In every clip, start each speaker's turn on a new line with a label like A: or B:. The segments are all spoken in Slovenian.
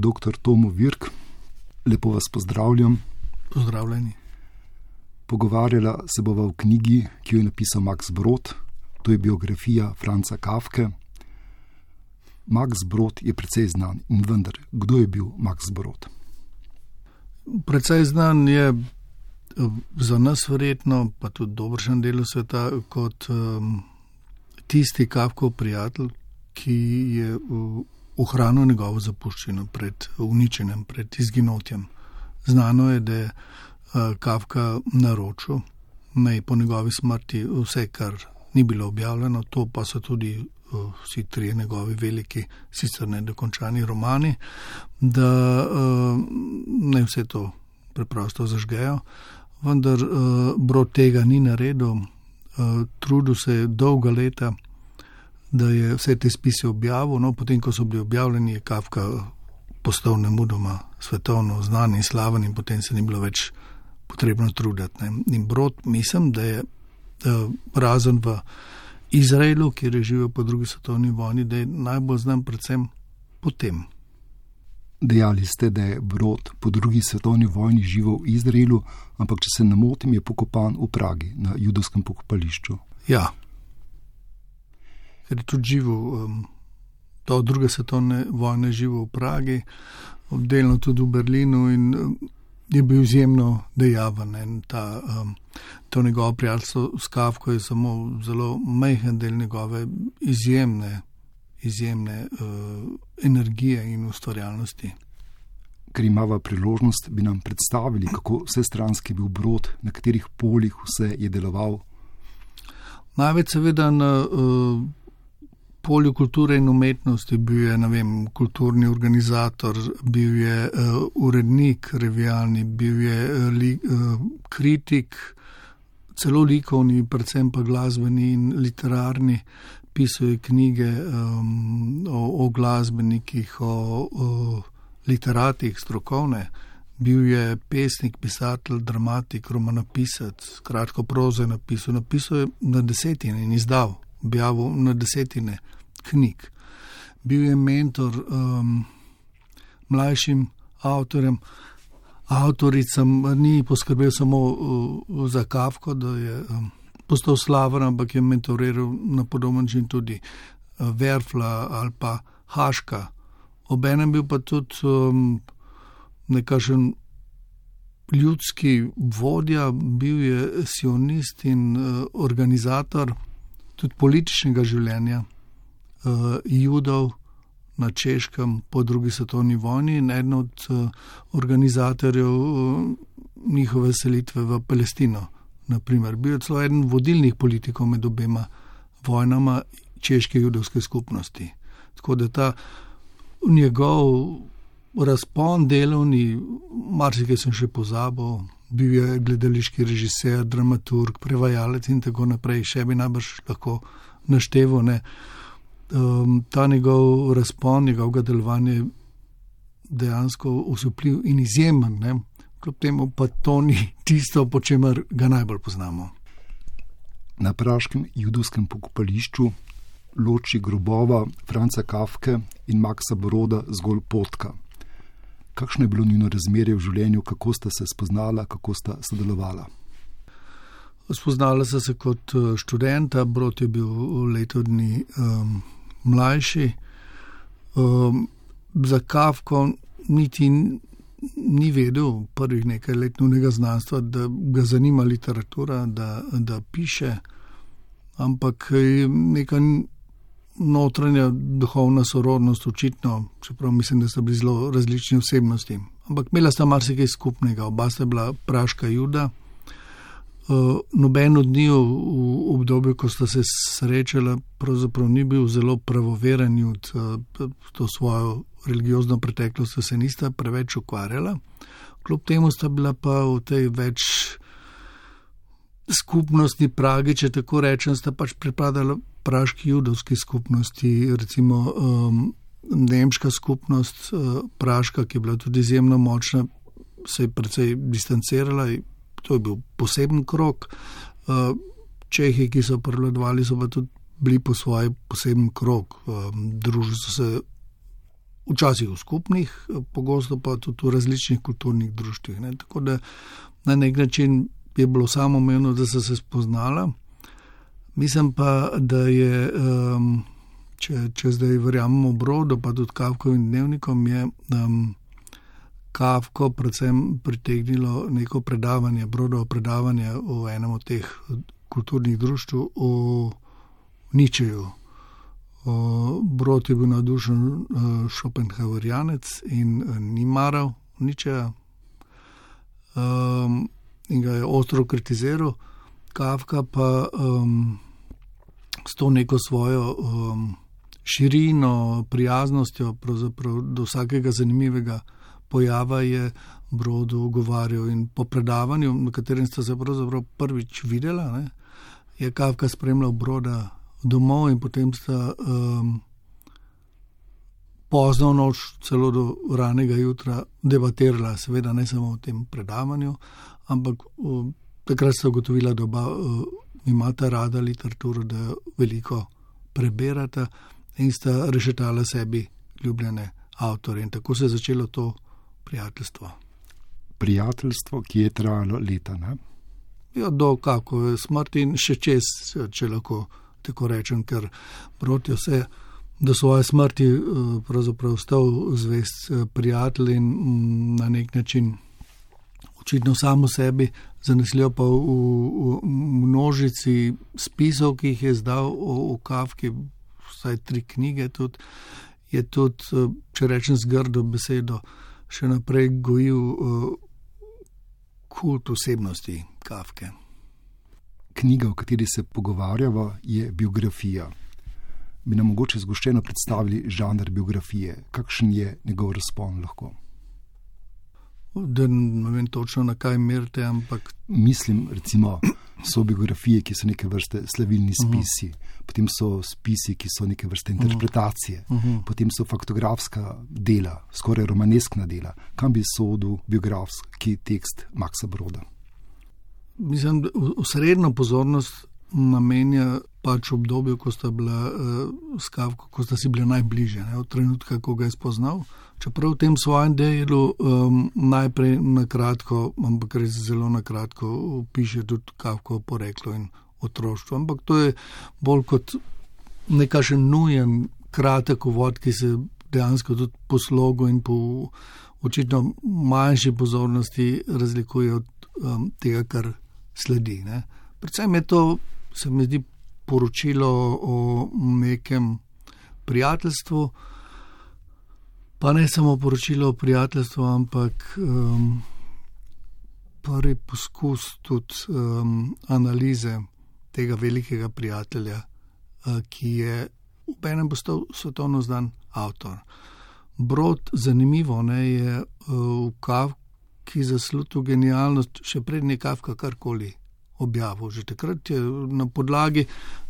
A: dr. Tomo Virk. Lepo vas pozdravljam.
B: Pozdravljeni.
A: Pogovarjala se bova o knjigi, ki jo je napisal Max Brod, to je biografija Franca Kafke. Max Brod je precej znan in vendar, kdo je bil Max Brod?
B: Precej znan je eh, za nas, verjetno, pa tudi dobršen del sveta, kot um, tisti Kafkov prijatelj, ki je ohranil njegovo zapuščino pred uničenjem, pred izginotjem. Znano je, da je uh, Kafka naročil, da je po njegovi smrti vse, kar ni bilo objavljeno, to pa so tudi uh, vsi trije njegovi veliki, sicer ne dokončani romani, da uh, ne vse to preprosto zažgejo. Vendar uh, brod tega ni naredil, uh, trudil se je dolga leta, da je vse te spise objavil. No, potem, ko so bili objavljeni, je Kafka postal nemudoma svetovno znan in slaven, in potem se ni bilo več potrebno truditi. Ne. In brod, mislim, da je uh, razen v Izraelu, kjer je živel po drugi svetovni vojni, da je najbolj znan predvsem potem.
A: Dejali ste, da je Brod po drugi svetovni vojni živel v Izraelu, ampak če se ne motim, je pokopan v Pragi na judovskem pokopališču.
B: Ja, ker je tudi živel um, do druge svetovne vojne, živel v Pragi, obdelno tudi v Berlinu in um, je bil izjemno dejaven. Ta, um, to njegovo prijateljstvo s Kafko je samo zelo majhen del njegove izjemne, izjemne uh, energije in ustvarjalnosti.
A: Ker imamo priložnost, bi nam predstavili, kako vse stranski bil brod, na katerih poljih vse je deloval.
B: Največ seveda na uh, polju kulture in umetnosti, bil je vem, kulturni organizator, bil je uh, urednik, revijalni, bil je uh, li, uh, kritik, celo likovni, predvsem pa glasbeni in literarni. Pisal je knjige um, o, o glasbenikih, o, o literatih, strokovne. Bil je pesnik, pisatelj, dramatik, romanopisec, kratko prozo je napisal. Napisal je na desetine in izdal objavil na desetine knjig. Bil je mentor um, mlajšim avtorjem, avtoricam, ni poskrbel samo uh, za Kafko, da je um, postal slaven, ampak je mentoriral na podoben način tudi uh, Verfla ali pa Haška. Obenem bil pa tudi um, nekakšen. Ljudski vodja, bil je sionist in uh, organizator tudi političnega življenja uh, judov na Češkem po drugi svetovni vojni in eden od uh, organizatorjev uh, njihove selitve v Palestino. Naprimer, bil je celo eden vodilnih politikov med obema vojnama češke judovske skupnosti. Tako da ta njegov razpon delovni, marsikaj sem še pozabil, bil je gledališki režiser, dramaturg, prevajalec in tako naprej, še bi najbrž lahko naštevo. Ne. Um, ta njegov razpon, njegovega delovanja je dejansko usupljiv in izjemen, ne. kljub temu pa to ni tisto, po čemer ga najbolj poznamo.
A: Na praškem judovskem pokopališču loči grobova Franca Kafke in Maxa Broda zgolj potka kakšno je bilo njeno razmerje v življenju, kako sta se spoznala, kako sta sodelovala?
B: Spoznala sta se kot eh, študenta, Brod je bil leto dni um, mlajši. Um, za Kafko niti ni vedel prvih nekaj let nujnega znanstva, da ga zanima literatura, da, da piše, ampak nekaj notranja duhovna sorodnost, očitno, čeprav mislim, da so bili zelo različni osebnosti. Ampak imela sta marsikaj skupnega, oba sta bila praška juda. Uh, noben od njiju v obdobju, ko sta se srečala, pravzaprav ni bil zelo pravoveren jud, uh, to svojo religiozno preteklost se nista preveč ukvarjala. Kljub temu sta bila pa v tej več skupnosti Prage, če tako rečem, sta pač pripadala praški judovski skupnosti, recimo um, nemška skupnost, uh, praška, ki je bila tudi izjemno močna, se je precej distancirala. To je bil poseben krok. Uh, Čehi, ki so prevladovali, so pa tudi bili po svoje poseben krok. Um, družili so se včasih v skupnih, pogosto pa tudi v različnih kulturnih društvih. Ne. Tako da na nek način je bilo samo umevno, da so se spoznala. Mislim pa, da je, če, če zdaj verjamemo brodu, pa tudi kavkovim dnevnikom, je um, kavko predvsem pritegnilo neko predavanje, brodovo predavanje v enem od teh kulturnih društv v Ničeju. Brod je bil navdušen Schopenhauerjanec in ni maral Ničeja um, in ga je ostro kritiziral. Kafka pa um, s to neko svojo um, širino, prijaznostjo do vsakega zanimivega pojava je Brodu govarjal. In po predavanju, na katerem sta se pravzaprav prvič videla, ne, je Kafka spremljal Broda domov in potem sta um, pozno noč, celo do ranega jutra, debatirala, seveda ne samo v tem predavanju, ampak um, takrat sta ugotovila, da oba uh, imata rada literaturo, da jo veliko preberata in sta rešetala sebi ljubljene avtorje. In tako se je začelo to prijateljstvo.
A: Prijateljstvo, ki je trajalo leta. Ne?
B: Ja, do kako je smrt in še čez, če lahko tako rečem, ker proti vse do svoje smrti eh, pravzaprav ostal zvest prijatelj in mm, na nek način očitno samo sebi, zanesljivo pa v, v, v množici spisov, ki jih je zdal o, o Kavki, vsaj tri knjige, tudi, je tudi, eh, če rečem z grdo besedo, še naprej gojil uh, kult osebnosti Kavke.
A: Knjiga, o kateri se pogovarjava, je biografija bi nam mogoče zgoščeno predstavili žanr biografije, kakšen je njegov razpon lahko.
B: Da ne vem točno, na kaj merite, ampak.
A: Mislim, recimo, so biografije, ki so neke vrste slavilni mhm. spisi, uh -huh. potem so spisi, ki so neke vrste interpretacije, uh -huh. potem so faktografska dela, skoraj romaneskna dela. Kam bi sodil biografski tekst Maxa Broda?
B: Mislim, da v srednjo pozornost namenja pač obdobju, ko sta bila uh, skavka, ko sta si bila najbližje, ne, od trenutka, ko ga je spoznal. Čeprav v tem svojem delu um, najprej na kratko, ampak res zelo na kratko, piše tudi kavko poreklo in otroštvo. Ampak to je bolj kot nekašen nujen, kratek uvod, ki se dejansko tudi po slogu in po očitno manjši pozornosti razlikuje od um, tega, kar sledi. Ne. Predvsem je to se mi zdi poročilo o nekem prijateljstvu, pa ne samo poročilo o prijateljstvu, ampak um, prvi poskus tudi um, analize tega velikega prijatelja, uh, ki je v enem postal svetovno znan avtor. Brod, zanimivo ne, je uh, v Kavki zaslužil genialnost, še pred nekavka karkoli objavil. Že takrat je na podlagi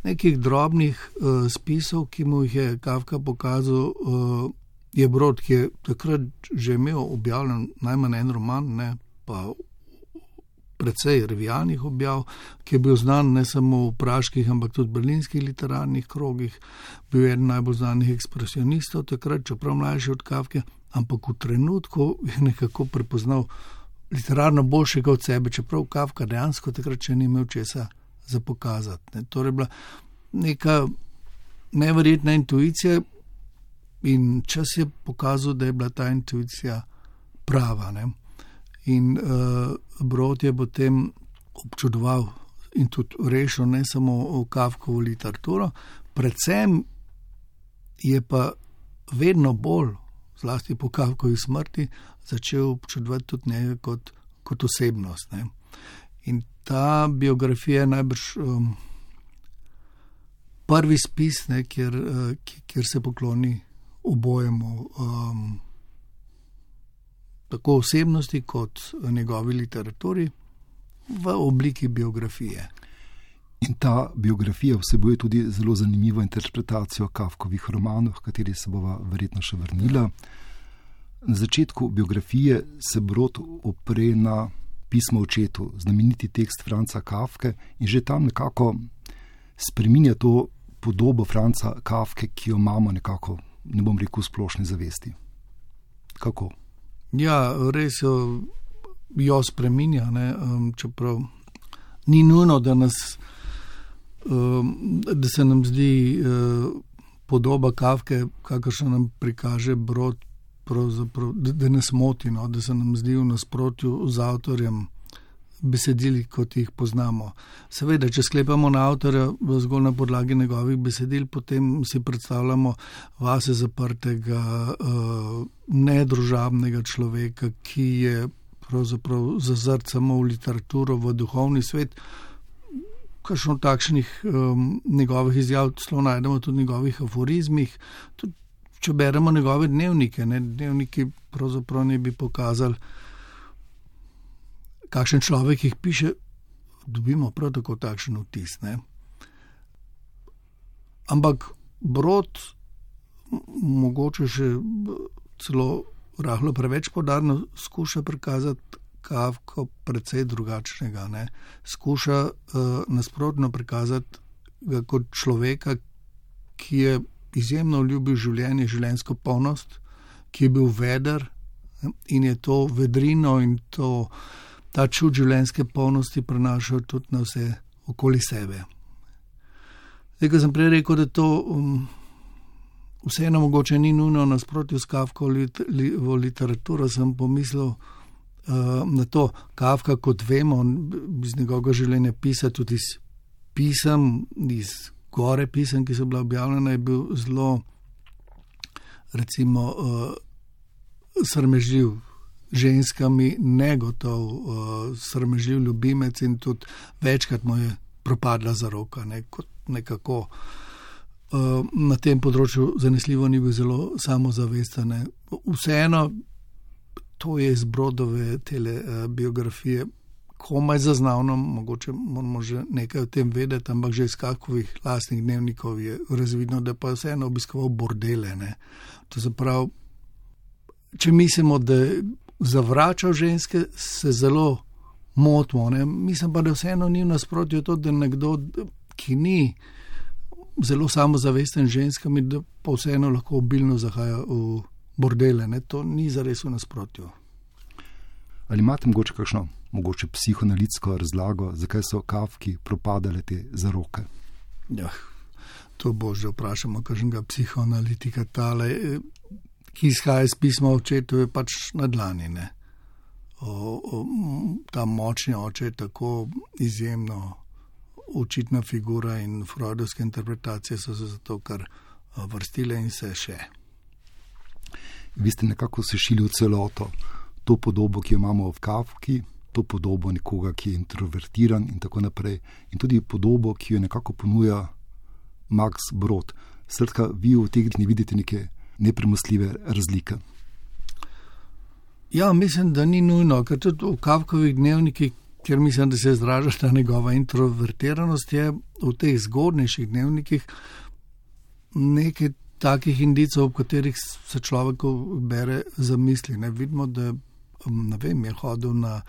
B: nekih drobnih uh, spisov, ki mu jih je Kafka pokazal, uh, je Brod, ki je takrat že imel objavljen najmanj en roman, ne pa precej revijalnih objav, ki je bil znan ne samo v praških, ampak tudi v berlinskih literarnih krogih, bil je eden najbolj znanih ekspresionistov takrat, čeprav mlajši od Kafke, ampak v trenutku je nekako prepoznal literarno boljšega od sebe, čeprav Kafka dejansko takrat še ni imel česa za pokazati. Ne. Torej, bila neka neverjetna intuicija in čas je pokazal, da je bila ta intuicija prava. Ne. In uh, Brod je potem občudoval in tudi rešil ne samo Kafkovo literaturo, predvsem je pa vedno bolj, zlasti po Kafkovi smrti, začel občudovati tudi njega kot, kot osebnost. Ne. In ta biografija je najbrž um, prvi spis, ne, kjer, uh, kjer se pokloni obojemu, um, tako osebnosti kot njegovi literaturi, v obliki biografije.
A: In ta biografija vsebuje tudi zelo zanimivo interpretacijo Kafkovih romanov, kateri se bova verjetno še vrnila. Na začetku biografije se Brod opre na pismo očetu, znameniti tekst Franca Kafke in že tam nekako spreminja to podobo Franca Kafke, ki jo imamo nekako, ne bom rekel, v splošni zavesti. Kako?
B: Ja, res jo, jo spreminja, ne, um, čeprav ni nujno, da, nas, um, da se nam zdi uh, podoba kavke, kakršna nam prikaže brod, da, da nas moti, no, da se nam zdi v nasprotju z avtorjem besedili, kot jih poznamo. Seveda, če sklepamo na avtorja zgolj na podlagi njegovih besedil, potem si predstavljamo vase zaprtega, uh, nedružabnega človeka, ki je pravzaprav zazrt samo v literaturo, v duhovni svet. Kakšno takšnih um, njegovih izjav celo najdemo tudi v njegovih aforizmih. Tudi, če beremo njegove dnevnike, ne, dnevniki pravzaprav ne bi pokazali, kakšen človek jih piše, dobimo prav tako takšen vtis. Ne. Ampak brod, mogoče še celo rahlo preveč podarno skuša prikazati Kavko precej drugačnega. Ne? Skuša uh, nasprotno prikazati ga kot človeka, ki je izjemno ljubil življenje, življenjsko polnost, ki je bil veder in je to vedrino in to, ta čut življenjske polnosti prenašal tudi na vse okoli sebe. Zdaj, ko sem prej rekel, da to. Um, vseeno mogoče ni nujno nasprotju s Kafko lit, li, v literaturo, sem pomislil uh, na to, Kafka, kot vemo, iz njegovega življenja pisati tudi iz pisem, iz gore pisem, ki so bila objavljena, je bil zelo, recimo, uh, srmežljiv. Ženskami negotov, uh, srmežljiv ljubimec in tudi večkrat mu je propadla za roka, ne, kot nekako uh, na tem področju zanesljivo ni bil zelo samozavesten. Vseeno, to je iz Brodove tele, uh, biografije, komaj zaznavno, mogoče moramo že nekaj o tem vedeti, ampak že iz kakovih lastnih dnevnikov je razvidno, da pa je vseeno obiskoval bordele. Ne. To se pravi, če mislimo, da zavrača ženske, se zelo motimo. Ne. Mislim pa, da vseeno ni v nasprotju to, da nekdo, ki ni zelo samozavesten ženskami, da pa vseeno lahko obilno zahaja v bordele. Ne? To ni zares v nasprotju.
A: Ali imate mogoče kakšno, mogoče psihoanalitsko razlago, zakaj so kavki propadale te zaroke?
B: Ja, to bo že vprašamo, kakšnega psihoanalitika tale, ki izhaja iz pisma očetu, je pač na dlani. O, o, ta močni oče je tako izjemno očitna figura in freudovske interpretacije so se zato kar eh, vrstile in se še.
A: Vi ste nekako sešili v celoto to podobo, ki jo imamo v Kafki, to podobo nekoga, ki je introvertiran in tako naprej, in tudi podobo, ki jo nekako ponuja Max Brod. Srtka, vi v teh dneh vidite neke nepremostljive razlike.
B: Ja, mislim, da ni nujno, ker tudi v Kafkovih dnevnikih, ker mislim, da se izraža ta njegova introvertiranost, je v teh zgodnejših dnevnikih nekaj takih indicov, v katerih se človek bere za misli. Ne vidimo, da ne vem, je hodil na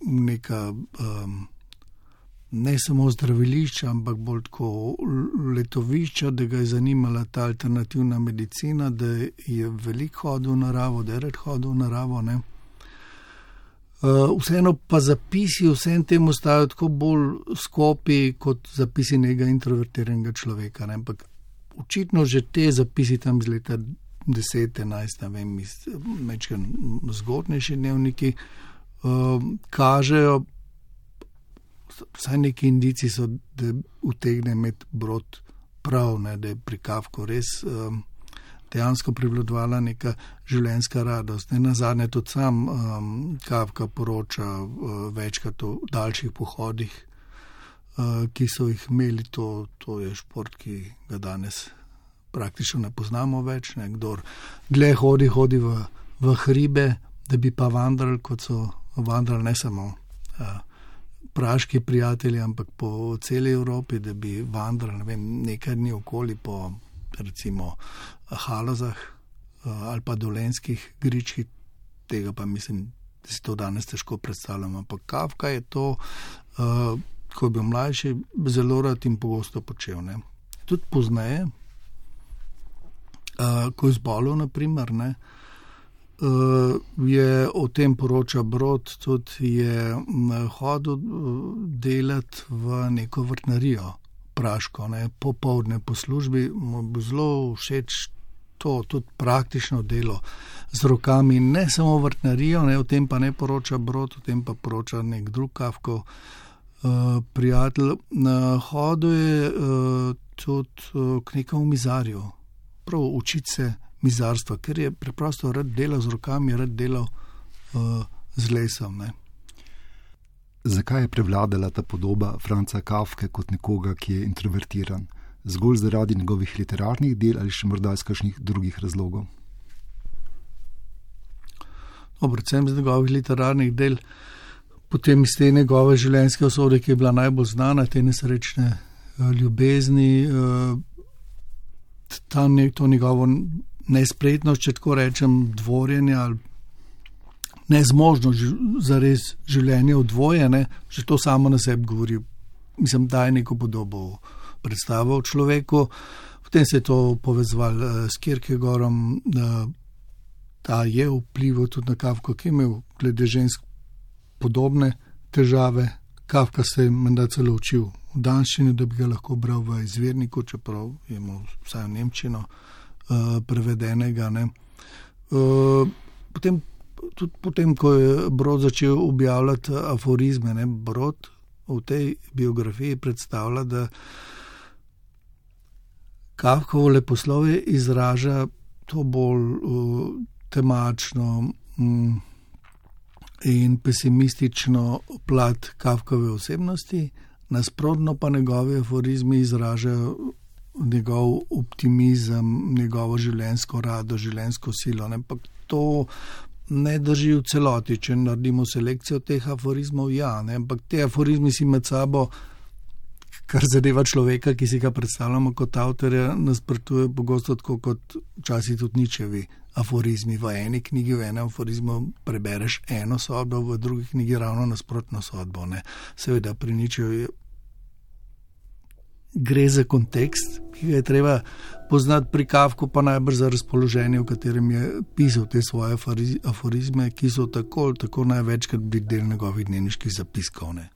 B: neka. Um, Ne samo zdravilišča, ampak bolj tako letovišča, da ga je zanimala ta alternativna medicina, da je veliko hodil v naravo, da je red hodil v naravo. Ne. Eh, vseeno pa zapisi vsem tem ostajajo tako bolj skopi kot zapisi nekega introvertiranega človeka. Ne? Ampak očitno že te zapisi tam iz leta 10, 11, ne vem, mečken zgodnejši dnevniki, uh, kažejo, vsaj neki indici so, da utegne imeti brod prav, ne? da je pri Kavku res. Um, dejansko privladovala neka življenjska radost. Ne na zadnje tudi sam um, Kavka poroča uh, večkrat o daljših pohodih, uh, ki so jih imeli. To, to je šport, ki ga danes praktično ne poznamo več. Ne. Kdor dlje hodi, hodi v, v hribe, da bi pa vandrali, kot so vandrali ne samo. Uh, Praški prijatelji, ampak po celi Evropi, da bi vandrali ne vem, nekaj dni okoli po recimo halazah eh, ali pa dolenskih gričkih, tega pa mislim, da si to danes težko predstavljamo. Ampak Kafka je to, uh, ko je bil mlajši, zelo rad in pogosto počel. Ne. Tudi pozneje, uh, ko je zbolel, naprimer, ne, uh, je o tem poroča Brod, tudi je hodil delati v neko vrtnarijo, praško, ne, popovdne po službi, mu bo zelo všeč to, tudi praktično delo z rokami, ne samo vrtnarijo, ne, o tem pa ne poroča Brod, o tem pa poroča nek drug kavko. Uh, prijatelj na hodu je uh, tudi uh, k nekemu mizarju, prav učiti se mizarstva, ker je preprosto rad delal z rokami, rad delal uh, z lesom. Ne.
A: Zakaj je prevladala ta podoba Franca Kafke kot nekoga, ki je introvertiran? Zgolj zaradi njegovih literarnih del ali še morda iz kakšnih drugih razlogov?
B: No, predvsem iz njegovih literarnih del, potem iz te njegove življenjske osode, ki je bila najbolj znana, te nesrečne uh, ljubezni. Uh, tam je to njegovo nespretnost, če tako rečem, dvorjenje ali nezmožnost za res življenje odvojene, že to samo na sebi govori. Mislim, da je neko podobo predstavo o človeku. Potem se je to povezalo uh, s Kirkegorom, da je vplival tudi na Kafko, ki je imel glede žensk podobne težave. Kafka se je menda celo učil v danščini, da bi ga lahko bral v izvirniku, čeprav je imel vsaj v Nemčino uh, prevedenega. Uh, potem, tudi potem, ko je Brod začel objavljati aforizme, ne, Brod v tej biografiji predstavlja, da Kafkovo leposlovje izraža to bolj uh, temačno. Um, In pesimistično plat Kafkove osebnosti, nasprotno pa njegovi aforizmi izražajo njegov optimizem, njegovo življenjsko rado, življenjsko silo. Ampak to ne drži v celoti, če naredimo selekcijo teh aforizmov. Ja, ne? ampak te aforizmi si med sabo, kar zadeva človeka, ki si ga predstavljamo kot avtorja, nasprotuje pogosto tako kot včasih tudi ničevi aforizmi. V eni knjigi, v enem aforizmu prebereš eno sodbo, v drugi knjigi ravno nasprotno sodbo. Ne? Seveda pri ničevi gre za kontekst, ki ga je treba poznati pri Kavku, pa najbrž za razpoloženje, v katerem je pisal te svoje aforizme, ki so tako ali tako največkrat bili del njegovih dnevniških zapiskov. Ne.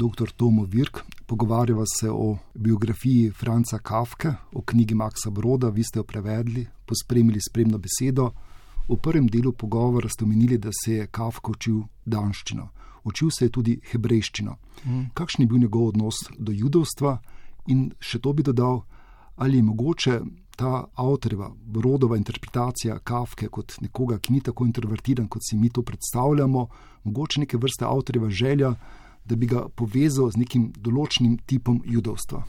A: Dr. Tomo Virk. Pogovarjava se o biografiji Franca Kafke, o knjigi Maxa Broda, vi ste jo prevedli, pospremili spremno besedo. V prvem delu pogovora ste omenili, da se je Kafka učil danščino, učil se je tudi hebrejščino. Mm. Kakšen je bil njegov odnos do judovstva in še to bi dodal, ali je mogoče ta avtorjeva, Brodova interpretacija Kafke kot nekoga, ki ni tako introvertiran, kot si mi to predstavljamo, mogoče neke vrste avtorjeva želja, da bi ga povezal z nekim določenim tipom judovstva.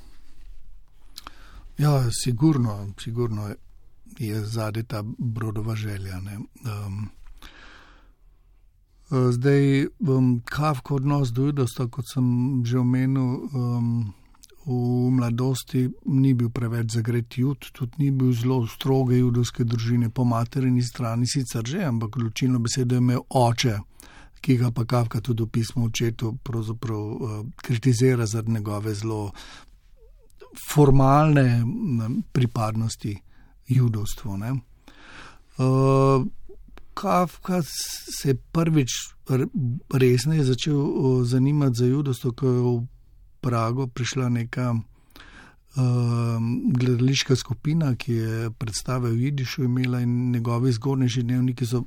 B: Ja, sigurno, sigurno je zadaj ta brodova želja. Um, Zdaj, um, kavko odnos do judosta, kot sem že omenil, um, v mladosti ni bil preveč zagret jud, tudi ni bil zelo stroge judovske družine, po materini strani sicer že, ampak ločilno besedo je imel oče, ki ga pa kavka tudi v pismu očetu pravzaprav uh, kritizira zaradi njegove zelo formalne pripadnosti judovstvu. Uh, Kafka se je prvič resneje začel zanimati za judovstvo, ko je v Prago prišla neka gledališka skupina, ki je predstave v Jidišu imela in njegovi zgornji dnevniki so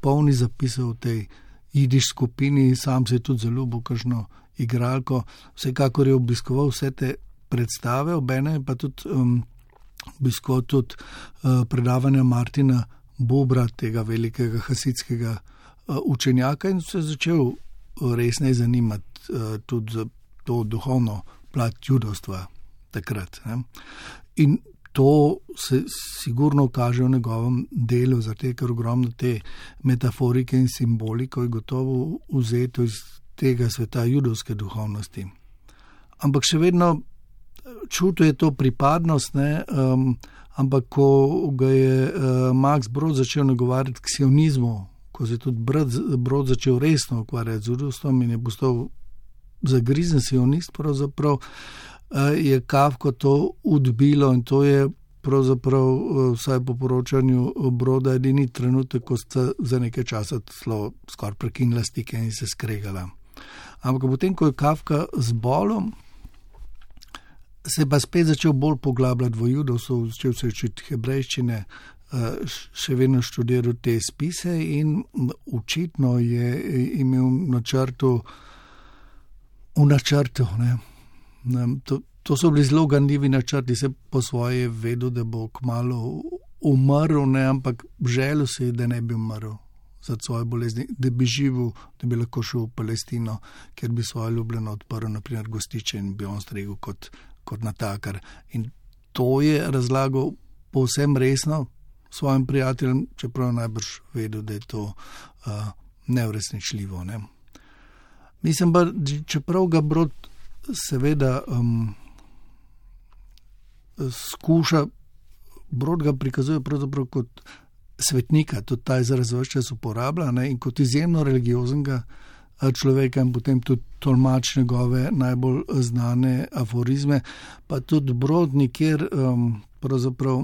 B: polni zapisov tej Jidiš skupini, sam se je tudi zelo bokažno igralko, vsekakor je obiskoval vse te predstave, obene pa tudi um, obiskoval tudi uh, predavanja Martina Bobra, tega velikega hasidskega uh, učenjaka in se je začel resneje zanimati uh, tudi za to duhovno plat judovstva takrat. Ne. In to se sigurno kaže v njegovem delu, zato ker ogromno te metaforike in simbolike je gotovo vzeto iz tega sveta judovske duhovnosti. Ampak še vedno čutuje to pripadnost, ne, um, ampak ko ga je uh, Max Brod začel nagovarjati k sionizmu, ko se je tudi Brod, Brod začel resno ukvarjati z judovstvom in je postal zagrizen sionist, pravzaprav uh, je Kavko to odbilo in to je pravzaprav, uh, vsaj po poročanju Broda, edini trenutek, ko sta za nekaj časa skoraj prekinila stike in se skregala. Ampak potem, ko je Kavka z bolom, se je pa spet začel bolj poglabljati v judovstvo, začel se učiti hebrejščine, eh, še vedno študiral te spise in očitno je imel načrtu, v načrtu. To, to so bili zelo ganljivi načrti, se po svoje vedel, da bo kmalo umrl, ne, ampak želel si je, da ne bi umrl. Za svoje bolezni, da bi živel, da bi lahko šel v Palestino, ker bi svoje ljubljeno odprl, naprimer, gostiče in bi on stregel kot kot natakar. In to je razlagal povsem resno svojim prijateljem, čeprav najbrž vedel, da je to uh, neuresničljivo. Ne. Mislim pa, čeprav ga brod seveda um, skuša, brod ga prikazuje pravzaprav kot svetnika, tudi ta izraz vse čas uporablja ne, in kot izjemno religioznega človeka in potem tudi tolmač njegove najbolj znane aforizme, pa tudi brod nikjer um, pravzaprav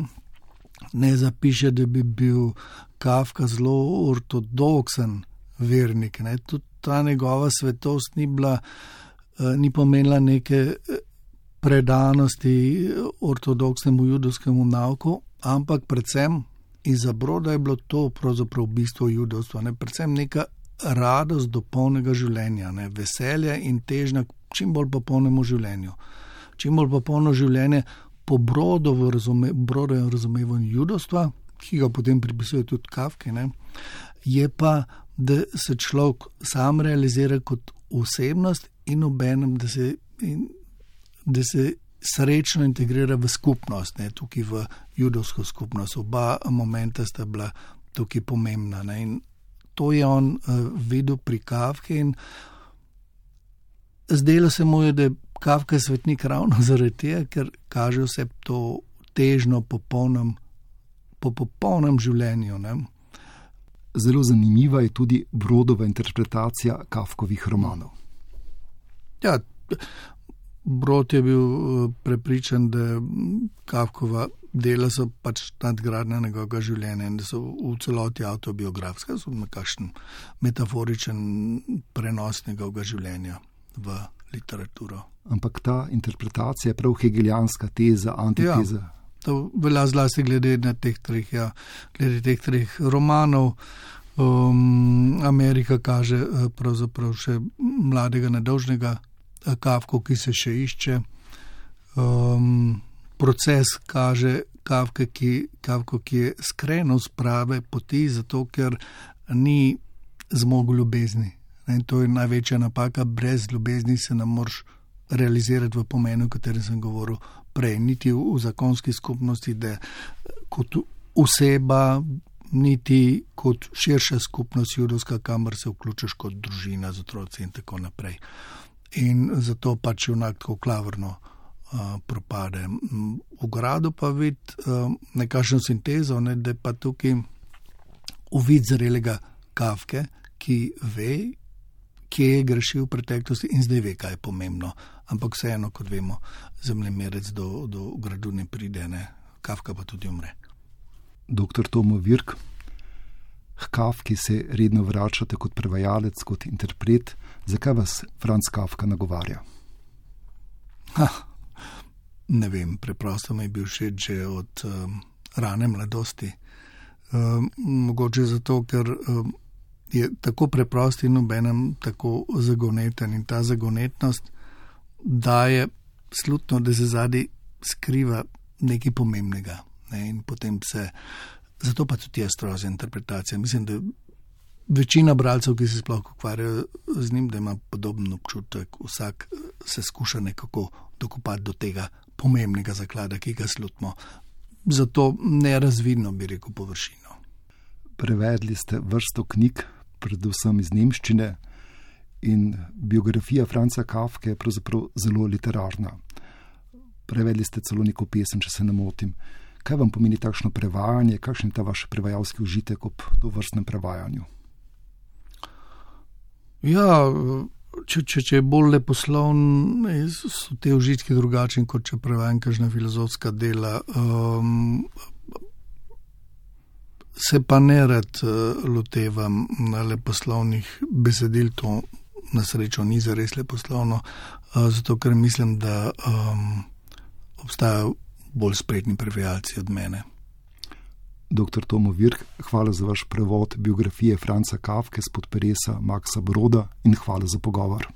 B: ne zapiše, da bi bil Kafka zelo ortodoksen vernik. Ne. Tudi ta njegova svetost ni bila, ni pomenila neke uh, predanosti ortodoksnemu judovskemu nauku, ampak predvsem Iza broda je bilo to pravzaprav bistvo judovstva, ne predvsem neka radost do polnega življenja, ne? veselje in težnja k čim bolj popolnemu življenju. Čim bolj popolno življenje po brodovu razume, razumevanju judovstva, ki ga potem pripisuje tudi Kafke, ne? je pa, da se človek sam realizira kot osebnost in obenem, da se, in, da se srečno integrira v skupnost, ne? tukaj v judovsko skupnost. Oba momenta sta bila tukaj pomembna. Ne? In to je on uh, videl pri Kavki. Zdelo se mu je, da je Kavka svetnik ravno zaradi tega, ker kaže vse to težno po polnem, po popolnem življenju. Ne?
A: Zelo zanimiva je tudi Brodova interpretacija Kavkovih romanov.
B: Ja, Brod je bil eh, prepričan, da je Kavkova dela so pač nadgradnja njegovega življenja in da so v celoti autobiografska, so nekakšen metaforičen prenos njegovega življenja v literaturo.
A: Ampak ta interpretacija je prav hegelijanska teza, antiteza. Ja,
B: to velja zlasti glede na teh treh, ja, glede teh treh romanov. Um, Amerika kaže eh, pravzaprav še mladega, nedolžnega eh, Kavko, ki se še išče. Um, proces kaže Kavke, ki, Kavko, ki je skrenil z prave poti, zato ker ni zmogel ljubezni. In to je največja napaka, brez ljubezni se ne moreš realizirati v pomenu, o katerem sem govoril prej, niti v, v zakonski skupnosti, da kot oseba niti kot širša skupnost judovska, kamor se vključiš kot družina z otroci in tako naprej. In zato pač junak tako klavrno uh, propade. V gradu pa vid uh, nekakšno sintezo, ne, da pa tukaj uvid zrelega kavke, ki ve, kje je grešil v preteklosti in zdaj ve, kaj je pomembno. Ampak vseeno, kot vemo, zemljemerec do, do gradu ne pride, ne. kavka pa tudi umre
A: dr. Tomo Virk. Kafki se redno vračate kot prevajalec, kot interpret. Zakaj vas Franz Kafka nagovarja?
B: Ha, ne vem, preprosto mi je bil všeč že od um, rane mladosti. Um, mogoče zato, ker um, je tako preprost in obenem tako zagoneten in ta zagonetnost daje slutno, da se zadnji skriva nekaj pomembnega ne, in potem se. Zato pa tudi jaz strožja interpretacija. Mislim, da večina bralcev, ki se sploh ukvarjajo z njim, da ima podoben občutek, vsak se skuša nekako dokopati do tega pomembnega zaklada, ki ga slutimo. Zato nerazvidno bi rekel površino.
A: Prevedli ste vrsto knjig, predvsem iz nemščine, in biografija Franca Kafke je pravzaprav zelo literarna. Prevedli ste celo neko pesem, če se ne motim. Kaj vam pomeni takšno prevajanje, kakšen je ta vaš prevajalski užitek ob to vrstnem prevajanju?
B: Ja, če, če, če je bolj leposlovno, so te užitki drugačni, kot če prevajam kakšna filozofska dela. Um, se pa ne rad uh, lotevam na leposlovnih besedil, to na srečo ni za res leposlovno, uh, zato ker mislim, da um, obstajajo bolj spretni prevajalci od mene.
A: Dr. Tomo Virk, hvala za vaš prevod biografije Franca Kafke spod peresa Maxa Broda in hvala za pogovor.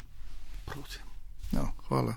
B: Prosim. Ja, hvala.